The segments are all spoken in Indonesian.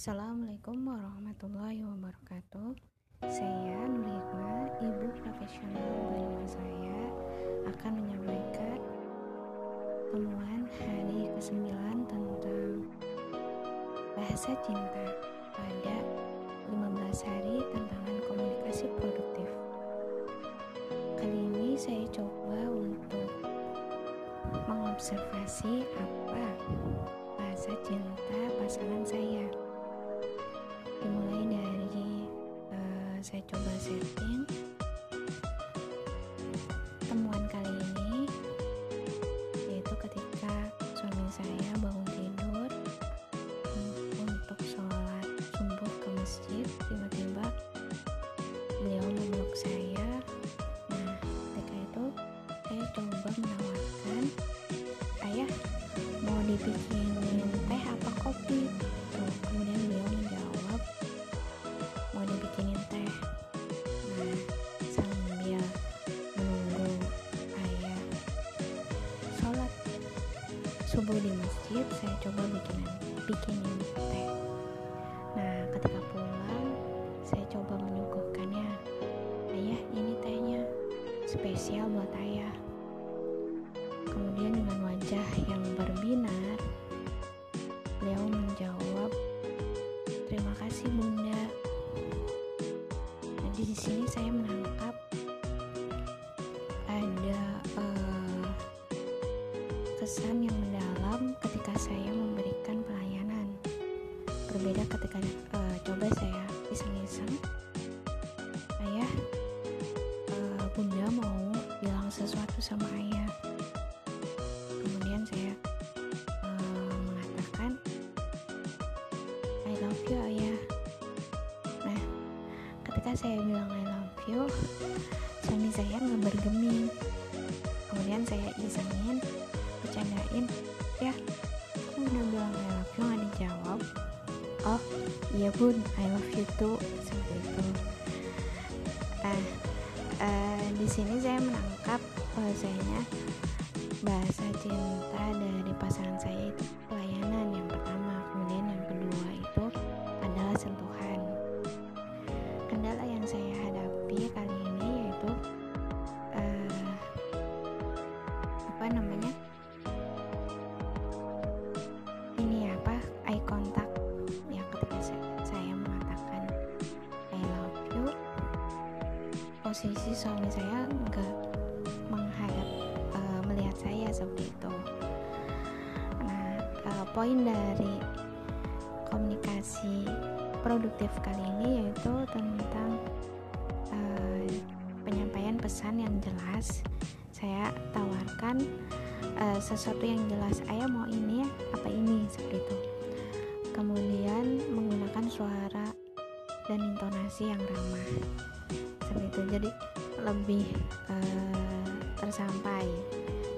Assalamualaikum warahmatullahi wabarakatuh. Saya Nur Hikmah, ibu profesional bernama saya akan menyampaikan temuan hari ke-9 tentang bahasa cinta pada 15 hari tantangan komunikasi produktif. Kali ini saya coba untuk mengobservasi apa bahasa cinta pasangan saya saya coba setting. Temuan kali ini yaitu ketika suami saya bangun tidur untuk sholat subuh ke masjid tiba-tiba beliau memeluk saya. Nah ketika itu saya coba menawarkan ayah mau dibikinin subuh di masjid saya coba bikinin bikinin teh. Nah ketika pulang saya coba menyuguhkannya. Ayah ini tehnya spesial buat ayah. Kemudian dengan wajah yang berbinar beliau menjawab terima kasih bunda. Nah di sini saya menangkap kesan yang mendalam ketika saya memberikan pelayanan. Berbeda ketika uh, coba saya iseng-iseng. Ayah uh, bunda mau bilang sesuatu sama ayah. Kemudian saya uh, mengatakan I love you ayah. Nah ketika saya bilang I love you suami saya nggak bergeming kemudian saya isengin ya. Kamu udah bilang I love you nggak dijawab. Oh iya bun I love you too. Seperti itu. Nah di sini saya menangkap bahwasanya bahasa cinta dari pasangan saya itu pelayanan yang pertama posisi suami saya enggak menghadap uh, melihat saya seperti itu. Nah uh, poin dari komunikasi produktif kali ini yaitu tentang uh, penyampaian pesan yang jelas. Saya tawarkan uh, sesuatu yang jelas ayah mau ini ya apa ini? seperti itu. Kemudian menggunakan suara dan intonasi yang ramah seperti itu. Jadi lebih uh, tersampai.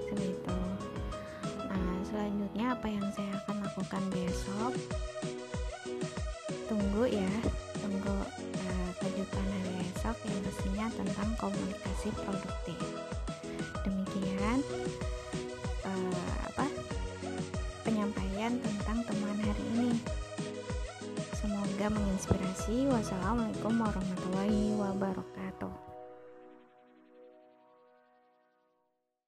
Seperti itu. Nah selanjutnya apa yang saya akan lakukan besok? Tunggu ya. Tunggu uh, kejutan hari esok yang pastinya tentang komunikasi produktif. Demikian uh, apa? Penyampaian tentang temuan hari ini semoga menginspirasi. Wassalamualaikum warahmatullahi wabarakatuh